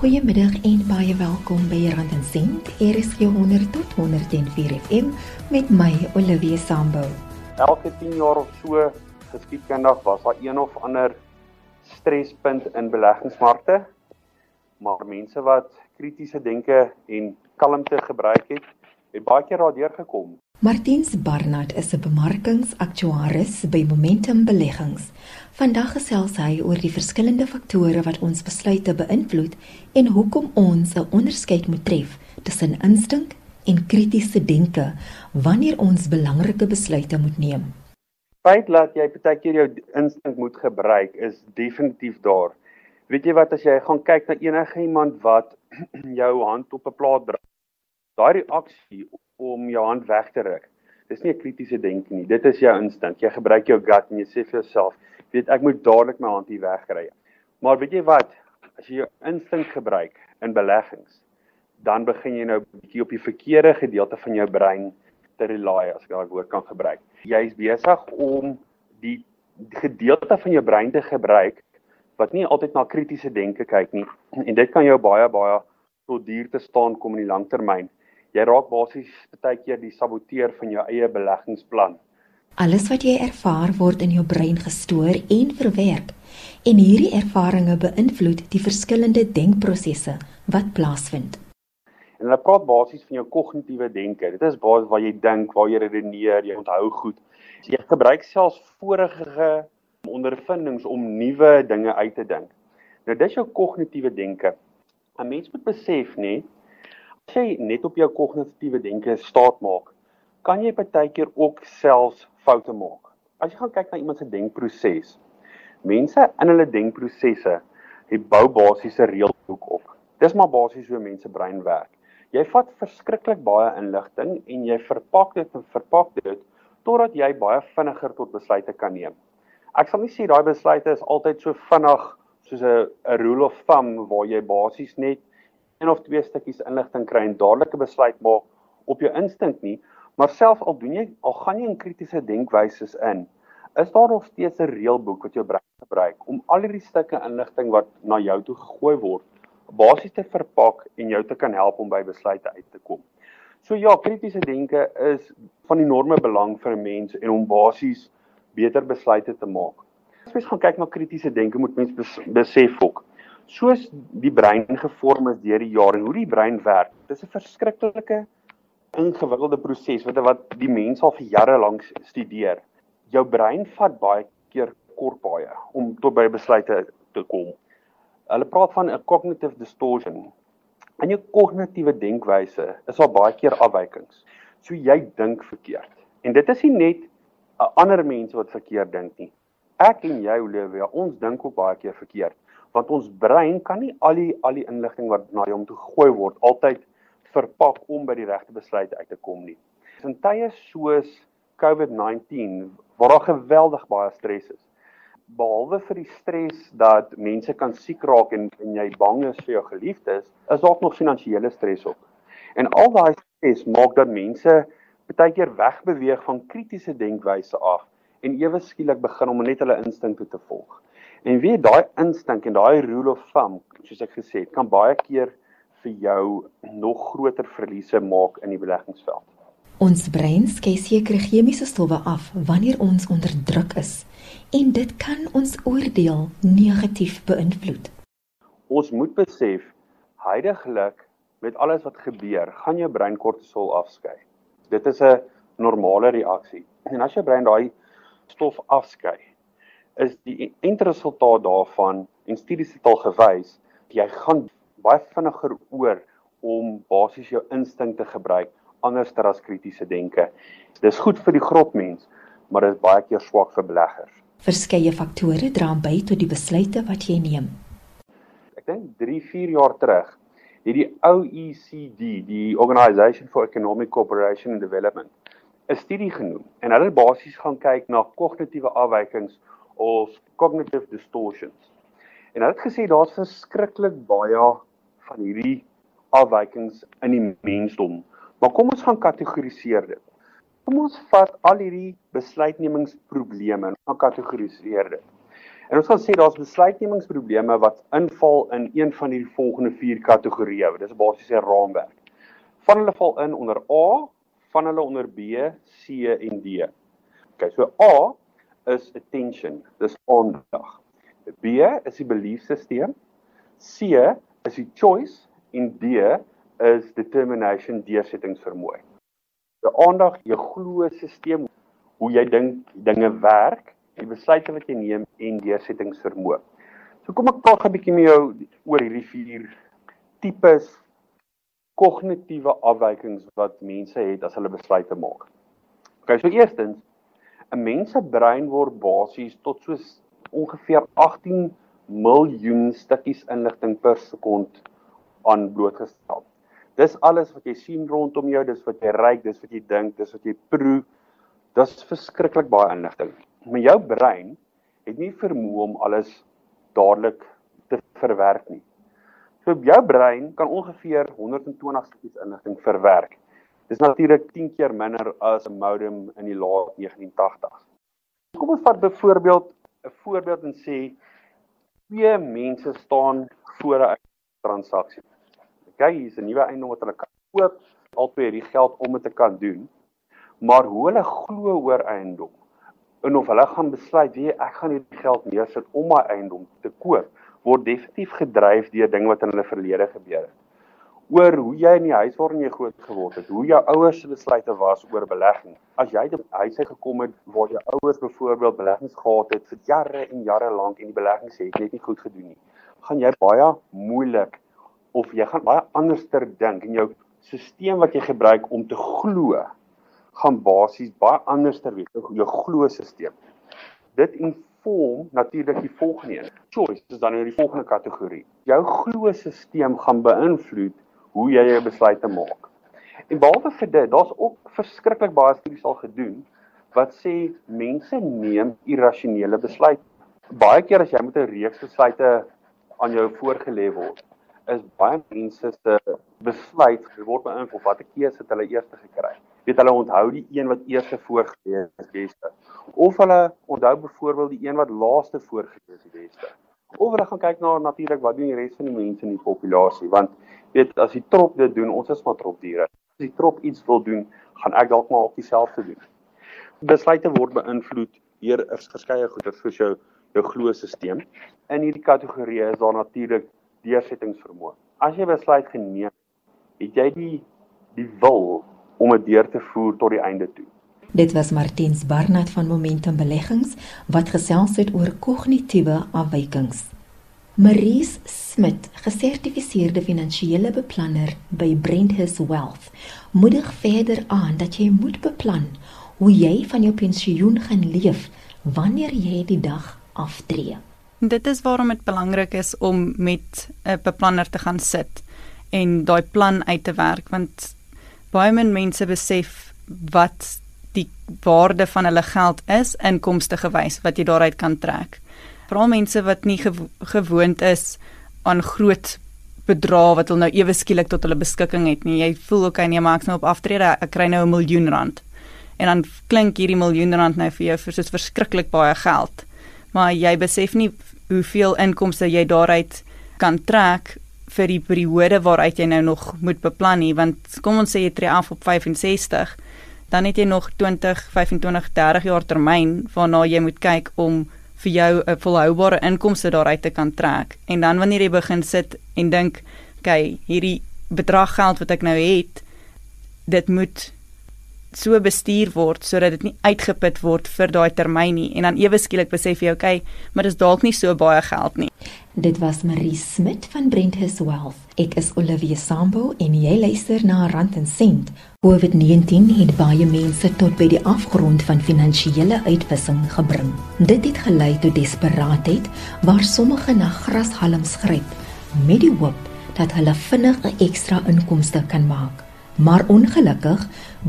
Goeiemiddag en baie welkom by Rand en Sent. Hier is jou 100 tot 104 FM met my Olivia Sambo. Elke 10 jaar of so geskiedkundig was daar een of ander strespunt in beleggingsmarkte. Maar mense wat kritiese denke en kalmte gebruik het, het baie keer daardeur gekom. Martiens Barnard is 'n bemarkingsaktuaris by Momentum Beleggings. Vandag gesels hy oor die verskillende faktore wat ons besluite beïnvloed en hoekom ons 'n onderskeid moet tref tussen instink en kritiese denke wanneer ons belangrike besluite moet neem. Feit dat jy baie keer jou instink moet gebruik is definitief daar. Weet jy wat as jy gaan kyk na enige iemand wat jou hand op 'n plaat druk, daai reaksie om jou hand weg te ruk. Dis nie 'n kritiese denke nie. Dit is jou instink. Jy gebruik jou gut en jy sê vir jouself, weet ek moet dadelik my hand hier wegkry. Maar weet jy wat? As jy jou instink gebruik in beleggings, dan begin jy nou bietjie op die verkeerde gedeelte van jou brein te rely as ek daai woord kan gebruik. Jy is besig om die gedeelte van jou brein te gebruik wat nie altyd na kritiese denke kyk nie en dit kan jou baie baie tot duur te staan kom in die langtermyn jy raak basies baie keer die saboteur van jou eie beleggingsplan. Alles wat jy ervaar word in jou brein gestoor en verwerk en hierdie ervarings beïnvloed die verskillende denkprosesse wat plaasvind. En hulle praat basies van jou kognitiewe denke. Dit is basies waar jy dink, waar jy redeneer, jy onthou goed. So jy gebruik selfs vorige ondervindings om nuwe dinge uit te dink. Nou dis jou kognitiewe denke. 'n Mens moet besef, nê, As jy net op jou kognitiewe denke staat maak, kan jy partykeer ook selfs foute maak. As jy gaan kyk na iemand se denkproses, mense in hulle denkprosesse het bou basiese reëlboek op. Dis maar basies hoe mense brein werk. Jy vat verskriklik baie inligting en jy verpak dit en verpak dit totdat jy baie vinniger tot besluite kan neem. Ek sal nie sê daai besluite is altyd so vinnig soos 'n rule of thumb waar jy basies net een of twee stukkies inligting kry en dadelik 'n besluit maak op jou instink nie, maar selfs al doen jy al gaan jy in kritiese denkwyses in, is daar nog steeds 'n reëlboek wat jou brein gebruik om al hierdie stukke inligting wat na jou toe gegooi word, basies te verpak en jou te kan help om by besluite uit te kom. So ja, kritiese denke is van enorme belang vir 'n mens en om basies beter besluite te maak. As mens gaan kyk na kritiese denke, moet mens besef ook soos die brein gevorm is deur die jare en hoe die brein werk. Dis 'n verskriklike ingewikkelde proses wat wat die mens al vir jare lank studeer. Jou brein vat baie keer kort baie om tot by besluite te kom. Hulle praat van 'n cognitive distortion. In jou kognitiewe denkwyse is daar baie keer afwykings. So jy dink verkeerd. En dit is nie net 'n ander mense wat verkeerd dink nie. Ek en jy Olivia, ons dink ook baie keer verkeerd want ons brein kan nie al die al die inligting wat na hom toe gegooi word altyd verpak om by die regte besluit uit te kom nie. In tye soos COVID-19 waar daar geweldig baie stres is. Behalwe vir die stres dat mense kan siek raak en en jy bang is vir jou geliefdes, is daar ook nog finansiële stres op. En al daai stres maak dat mense baie keer wegbeweeg van kritiese denkwyse af en ewe skielik begin om net hulle instinkte te volg. En wie daai instink en daai rule of thumb, soos ek gesê het, kan baie keer vir jou nog groter verliese maak in die beleggingsveld. Ons brein skei sekere chemiese stowwe af wanneer ons onder druk is en dit kan ons oordeel negatief beïnvloed. Ons moet besef heidaglik met alles wat gebeur, gaan jou brein kortisol afskei. Dit is 'n normale reaksie. En as jou brein daai stof afskei, is die eindresultaat daarvan en studies het al gewys jy gaan baie vinniger oor om basies jou instink te gebruik anders as kritiese denke. Dis goed vir die grotmens, maar dit is baie keer swak vir beleggers. Verskeie faktore dra by tot die besluite wat jy neem. Ek dink 3, 4 jaar terug het die OECD, die Organisation for Economic Cooperation and Development, 'n studie genoem en hulle basies gaan kyk na kognitiewe afwykings of cognitive distortions. En hulle het gesê daar's verskriklik baie van hierdie afwykings in die mensdom. Maar kom ons gaan kategoriseer dit. Kom ons vat al hierdie besluitnemingsprobleme en gaan kategoriseer dit. En ons gaan sê daar's besluitnemingsprobleme wat inval in een van hierdie volgende vier kategorieë. Dit is basies 'n raamwerk. Van hulle val in onder A, van hulle onder B, C en D. OK, so A is attention, dis aandag. B is die belief system. C is die choice en D is determination deursettingsvermoë. Die aandag, jou glo stelsel, hoe jy dink dinge werk die besluite wat jy neem en deursettingsvermoë. So kom ek praat 'n bietjie met jou oor hierdie vier tipes kognitiewe afwykings wat mense het as hulle besluite maak. OK, so eerstens 'n mens se brein word basies tot so ongeveer 18 miljoen stukkies inligting per sekond aan blootgestel. Dis alles wat jy sien rondom jou, dis wat jy ruik, dis wat jy dink, dis wat jy proe. Dis verskriklik baie inligting maar jou brein het nie vermoë om alles dadelik te verwerk nie. So jou brein kan ongeveer 120 stukkies inligting verwerk. Dis natuurlik 10 keer minder as 'n modem in die laat 1980s. Kom ons vat byvoorbeeld 'n voorbeeld en sê twee mense staan voor 'n transaksie. Okay, hier's 'n nuwe eiendom wat hulle kan koop, albei die geld om dit te kan doen. Maar hoe hulle glo oor eiendom en of hulle gaan besluit wie ek gaan hierdie geld neersit om my eiendom te koop word definitief gedryf deur dinge wat in hulle verlede gebeur het. Oor hoe jy in die huis waarin jy groot geword het, hoe jou ouers se besluite was oor belegging. As jy 'n huis uit gekom het waar jou ouers byvoorbeeld beleggings gehad het vir jare en jare lank en die beleggings het net nie goed gedoen nie, gaan jy baie moeilik of jy gaan baie anderster dink en jou stelsel wat jy gebruik om te glo gaan basies baie anders ter wees jou glo stelsel. Dit inform natuurlik die volgende. Choice is dan in die volgende kategorie. Jou glo stelsel gaan beïnvloed hoe jy jou besluite maak. En behalwe vir dit, daar's ook verskriklik baie studies al gedoen wat sê mense neem irrasionele besluite. Baie keer as jy met 'n reeks besluite aan jou voorgelê word, is baie mense se besluit word beïnvloed watter keuse het hulle eers gekry weet hulle onthou die een wat eers voorgelees is die beste of hulle onthou byvoorbeeld die een wat laaste voorgelees is die beste of hulle gaan kyk na natuurlik wat doen die res van die mense in die populasie want weet as die trop dit doen ons is maar tropdiere. As die trop iets wil doen gaan ek dalk maar op dieselfde doen. Besluite word beïnvloed deur verskeie goeder soos jou jou gloosisteem in hierdie kategorie is daar natuurlik deursettingsvermoë. As jy besluit geneem het jy die die wil om dit deur te voer tot die einde toe. Dit was Martiens Barnard van Momentum Beleggings wat gesels het oor kognitiewe afwykings. Maries Smit, gesertifiseerde finansiële beplanner by Brenthus Wealth, moedig verder aan dat jy moet beplan hoe jy van jou pensioen gaan leef wanneer jy die dag aftree. Dit is waarom dit belangrik is om met 'n beplanner te gaan sit en daai plan uit te werk want baie min mense besef wat waarde van hulle geld is inkomste gewys wat jy daaruit kan trek. Veral mense wat nie gewo gewoond is aan groot bedrae wat hulle nou ewe skielik tot hulle beskikking het nie. Jy voel okay nee, maar ek nou op aftrede, ek kry nou 'n miljoen rand. En dan klink hierdie miljoen rand nou vir jou vir soos verskriklik baie geld. Maar jy besef nie hoeveel inkomste jy daaruit kan trek vir die periode waaruit jy nou nog moet beplan nie want kom ons sê jy tree af op 65 dan het jy nog 20 25 30 jaar termyn waarna jy moet kyk om vir jou 'n volhoubare inkomste daaruit te kan trek. En dan wanneer jy begin sit en dink okay hierdie bedrag geld wat ek nou het dit moet so bestuur word sodat dit nie uitgeput word vir daai termyn nie. En dan ewe skielik besef jy okay maar dis dalk nie so baie geld nie Dit was Marie Smit van Brenthus Wealth. Ek is Olivia Sambo en jy luister na Rand en Sent. COVID-19 het baie mense tot by die afgrond van finansiële uitwissing gebring. Dit het gelei tot desperaatheid waar sommige na grashalms gryp met die hoop dat hulle vinnig 'n ekstra inkomste kan maak. Maar ongelukkig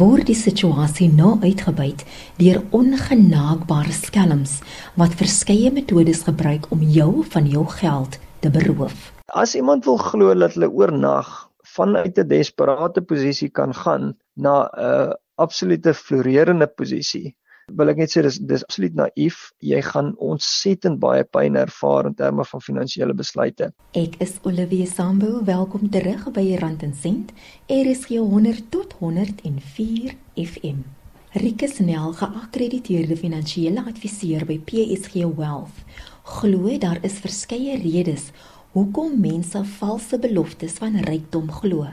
word die situasie nou uitgebuit deur ongenaagbare skelms wat verskeie metodes gebruik om jou van jou geld te beroof. As iemand wil glo dat hulle oornag vanuit 'n desperate posisie kan gaan na 'n absolute floreerende posisie, wil ek net sê dis dis absoluut naïef. Jy gaan ontsettend baie pyn ervaar in terme van finansiële besluite. Ek is Olivia Sambu, welkom terug by Rand en Sent. RSG 100 tot 104 FM. Rikus Nel, geakkrediteerde finansiële adviseur by PSG Wealth, glo daar is verskeie redes hoekom mense valse beloftes van rykdom glo.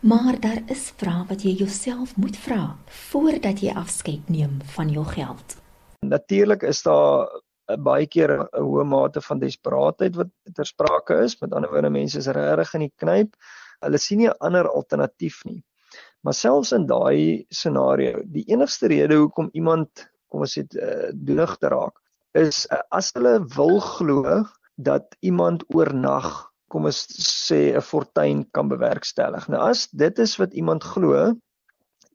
Maar daar is vrae wat jy jouself moet vra voordat jy afskeid neem van jou geld. Natuurlik is daar baie keer 'n hoë mate van desperaatheid wat ter sprake is. Met ander woorde, mense is regtig in die knyp. Hulle sien nie 'n ander alternatief nie. Maar selfs in daai scenario, die enigste rede hoekom iemand, kom ons sê, uh, doenig te raak, is uh, as hulle wil glo dat iemand oornag kom ons sê 'n fortuin kan bewerkstellig. Nou as dit is wat iemand glo,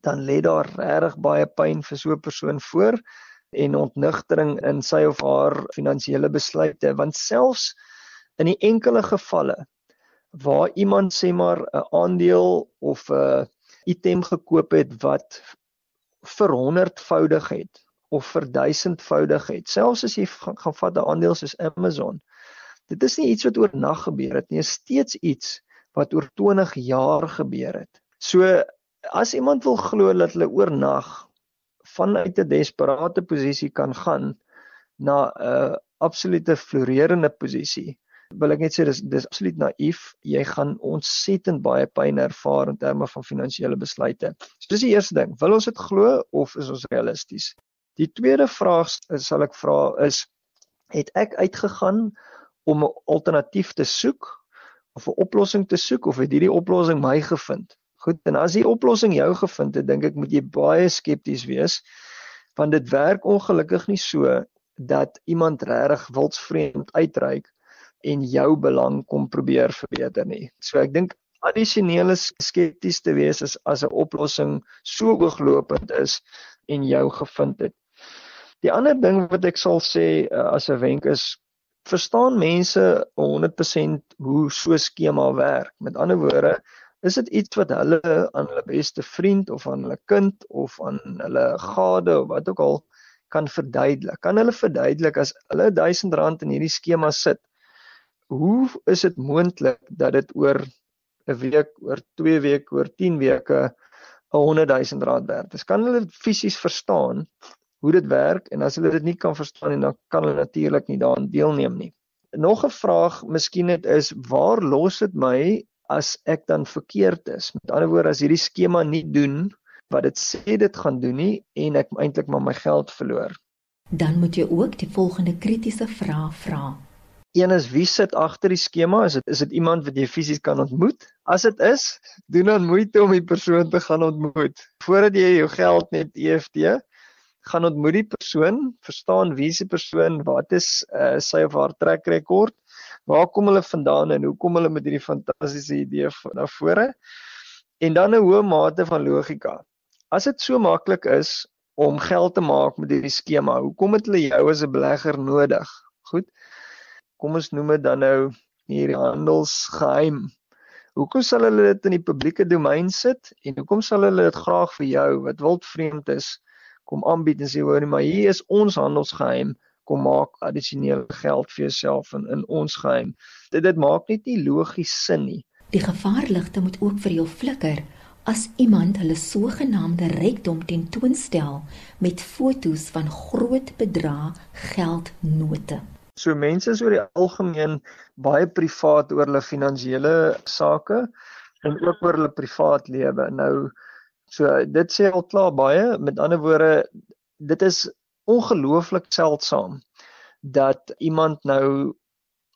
dan lê daar regtig baie pyn vir so 'n persoon voor en ontnigtering in sy of haar finansiële besluite want selfs in die enkele gevalle waar iemand sê maar 'n aandeel of 'n item gekoop het wat vir 100voudig het of vir 1000voudig het selfs as jy gaan vat 'n aandeel soos Amazon Dit is nie iets wat oornag gebeur het nie, is steeds iets wat oor 20 jaar gebeur het. So as iemand wil glo dat hulle oornag vanuit 'n desperate posisie kan gaan na 'n absolute floreerende posisie, wil ek net sê dis dis absoluut naïef. Jy gaan ontsettend baie pyn ervaar in terme van finansiële besluite. So dis die eerste ding. Wil ons dit glo of is ons realisties? Die tweede vraag sal ek vra is het ek uitgegaan om 'n alternatief te soek of 'n oplossing te soek of het hierdie oplossing my gevind? Goed, en as die oplossing jou gevind het, dink ek moet jy baie skepties wees want dit werk ongelukkig nie so dat iemand regtig wildsvreemd uitreik en jou belang kom probeer verbeter nie. So ek dink addisionele skepties te wees is as 'n oplossing so hooglopend is en jou gevind het. Die ander ding wat ek sal sê uh, as 'n wenk is verstaan mense 100% hoe so skema werk. Met ander woorde, is dit iets wat hulle aan hulle beste vriend of aan hulle kind of aan hulle gade of wat ook al kan verduidelik. Kan hulle verduidelik as hulle R1000 in hierdie skema sit? Hoe is dit moontlik dat dit oor 'n week, oor 2 weke, oor 10 weke 'n 100 000 rand werd is? Kan hulle fisies verstaan hoe dit werk en as hulle dit nie kan verstaan nie, dan kan hulle natuurlik nie daaraan deelneem nie. Nog 'n vraag miskien net is waar los dit my as ek dan verkeerd is? Met ander woorde as hierdie skema nie doen wat dit sê dit gaan doen nie en ek eintlik maar my geld verloor. Dan moet jy ook die volgende kritiese vraag vra. Een is wie sit agter die skema? Is dit is dit iemand wat jy fisies kan ontmoet? As dit is, doen dan moeite om die persoon te gaan ontmoet voordat jy jou geld net EFT gaan ontmoet die persoon, verstaan wie se persoon, wat is uh, sy of haar trek rekord, waar kom hulle vandaan en hoe kom hulle met hierdie fantastiese idee na vore? En dan 'n hoë mate van logika. As dit so maklik is om geld te maak met hierdie skema, hoekom het hulle jou as 'n belegger nodig? Goed. Kom ons noem dit dan nou hierdie handelsgeheim. Hoekom sal hulle dit in die publieke domein sit en hoekom sal hulle dit graag vir jou wat wildvreemd is kom aanbied en sê hoor nee, maar hier is ons handelsgeheim kom maak addisionele geld vir jouself in in ons geheim. Dit dit maak net nie logies sin nie. Die gevaarligte moet ook vir jou flikker as iemand hulle sogenaamde rykdom tentoonstel met fotos van groot bedrae geldnote. So mense is oor die algemeen baie privaat oor hulle finansiële sake en ook oor hulle privaat lewe. Nou So dit sê al klaar baie. Met ander woorde, dit is ongelooflik seldsaam dat iemand nou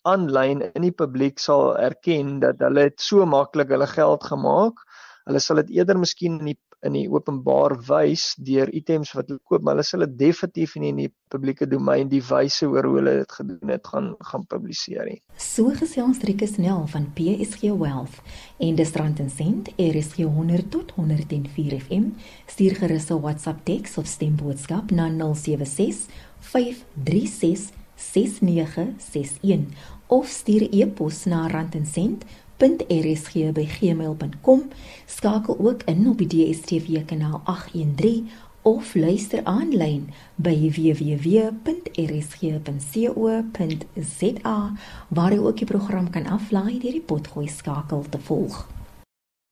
aanlyn in die publiek sal erken dat hulle het so maklik hulle geld gemaak. Hulle sal dit eerder miskien in die in die openbaar wys deur items wat hulle koop, maar hulle sal dit definitief nie in die publieke domein die wyse oor hoe hulle dit gedoen het gaan gaan publiseer nie. So gesels Rikus Nel van PSG Wealth en dis rand en sent RSG 100 tot 104 FM stuur gerus 'n WhatsApp teks of stemboodskap na 076 536 6961 of stuur e-pos na randensent www.rsg@gmail.com. Skakel ook in op die DSTV kanaal 813 of luister aanlyn by www.rsg.co.za waar jy ook die program kan aflaai deur die potgooi skakel te volg.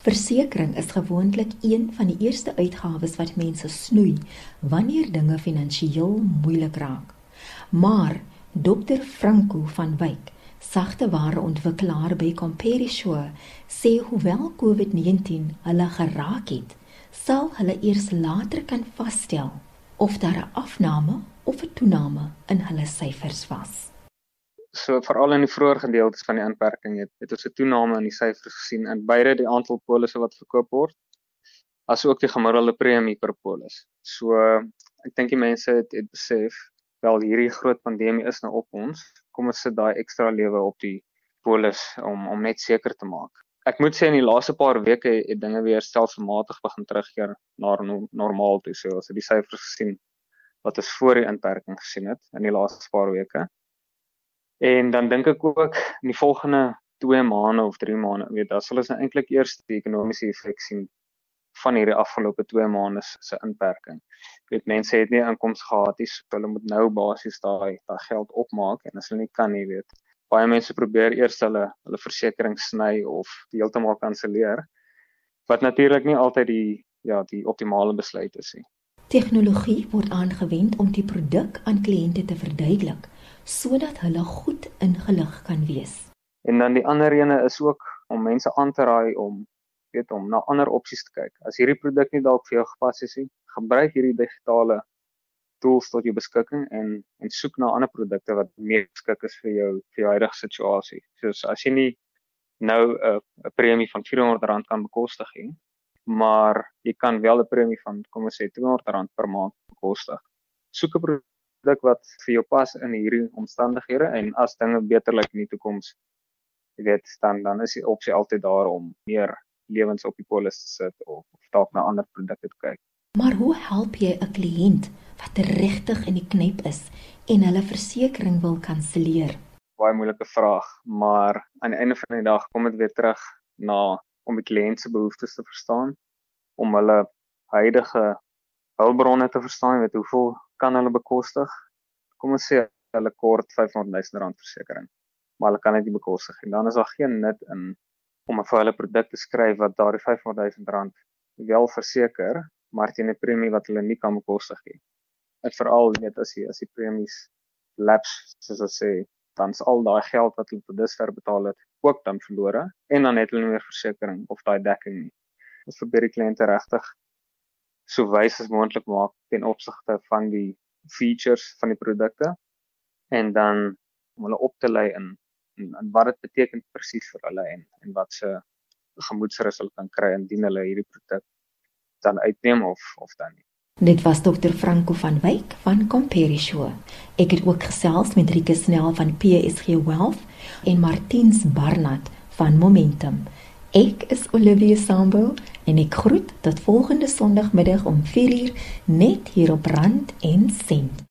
Versekering is gewoonlik een van die eerste uitgawes wat mense snoei wanneer dinge finansiëel moeilik raak. Maar Dr Franco van Wyk, sagte ware ontwikkelaar by Comperisure, sê hoewel COVID-19 hulle geraak het, sal hulle eers later kan vasstel of daar 'n afname of 'n toename in hulle syfers was so veral in die vroeë gedeeltes van die inperking het het ons 'n toename in die syfers gesien in beide die aantal polisse wat verkoop word asook die gemiddelde premie per polis. So ek dink die mense het, het besef wel hierdie groot pandemie is nou op ons. Kom ons sit daai ekstra lewe op die polis om om net seker te maak. Ek moet sê in die laaste paar weke het, dinge weer stelselmatig begin terugkeer na no, normaal toe. So as jy die syfers gesien wat ons voor die inperking gesien het in die laaste paar weke. En dan dink ek ook in die volgende 2 maande of 3 maande, weet, dan sal ons nou eintlik eers die ekonomiese effek sien van hierdie afgelope 2 maande se inperking. Jy weet mense het nie inkomste gehad nie, so hulle moet nou basies daai daai geld opmaak en as hulle nie kan nie, weet, baie mense probeer eers hulle hulle versekerings sny of heeltemal kanselleer wat natuurlik nie altyd die ja, die optimale besluit is nie. Tegnologie word aangewend om die produk aan kliënte te verduidelik sodat hulle goed ingelig kan wees. En dan die ander ene is ook om mense aan te raai om weet om na ander opsies te kyk. As hierdie produk nie dalk vir jou gepas is nie, gebruik hierdie digitale tools tot jou beskikking en en soek na ander produkte wat meer geskik is vir jou vir jou huidige situasie. Soos as jy nie nou 'n 'n premie van R400 kan bekostig nie, maar jy kan wel 'n premie van kom ons sê R200 per maand bekostig. Soek 'n produk wat vir jou pas in hierdie omstandighede en as dinge beter lyk in die toekoms, jy weet, dan dan is die opsie altyd daar om meer lewens op die polis te sit of, of dalk na ander produkte te kyk. Maar hoe help jy 'n kliënt wat regtig in die knyp is en hulle versekerings wil kanselleer? Baie moeilike vraag, maar aan die einde van die dag kom dit weer terug na om die kliënt se behoeftes te verstaan, om hulle huidige hulpbronne te verstaan, weet hoeveel kan hulle bekostig. Kom ons sê hulle kort 500 000 rand versekerings, maar hulle kan dit nie bekostig nie. Dan is daar geen nut in om 'n vir hulle produk te skryf wat daardie 500 000 rand wel verseker, maar teen 'n premie wat hulle nie kan bekostig nie. Dit veral net as jy as die premies lapse soos ons sê, dan is al daai geld wat hulle tot dusver betaal het ook dan verlore en dan het hulle nie meer versekerings of daai dekking nie. Dit probeer die kliënte regtig so wys as moontlik maak ten opsigte van die features van die produkte en dan om hulle op te lei in in, in wat dit beteken presies vir hulle en en wat se gemoedsrus hulle kan kry indien hulle hierdie produk dan uitneem of of dan nie. Dit was dokter Franco van Wyk van Comperisure. Ek het ook gesels met Rieke Snell van PSG Wealth en Martiens Barnard van Momentum. Ek is Olivia Sambo en ek groet tot volgende Sondagmiddag om 4uur net hier op Rand en Sent.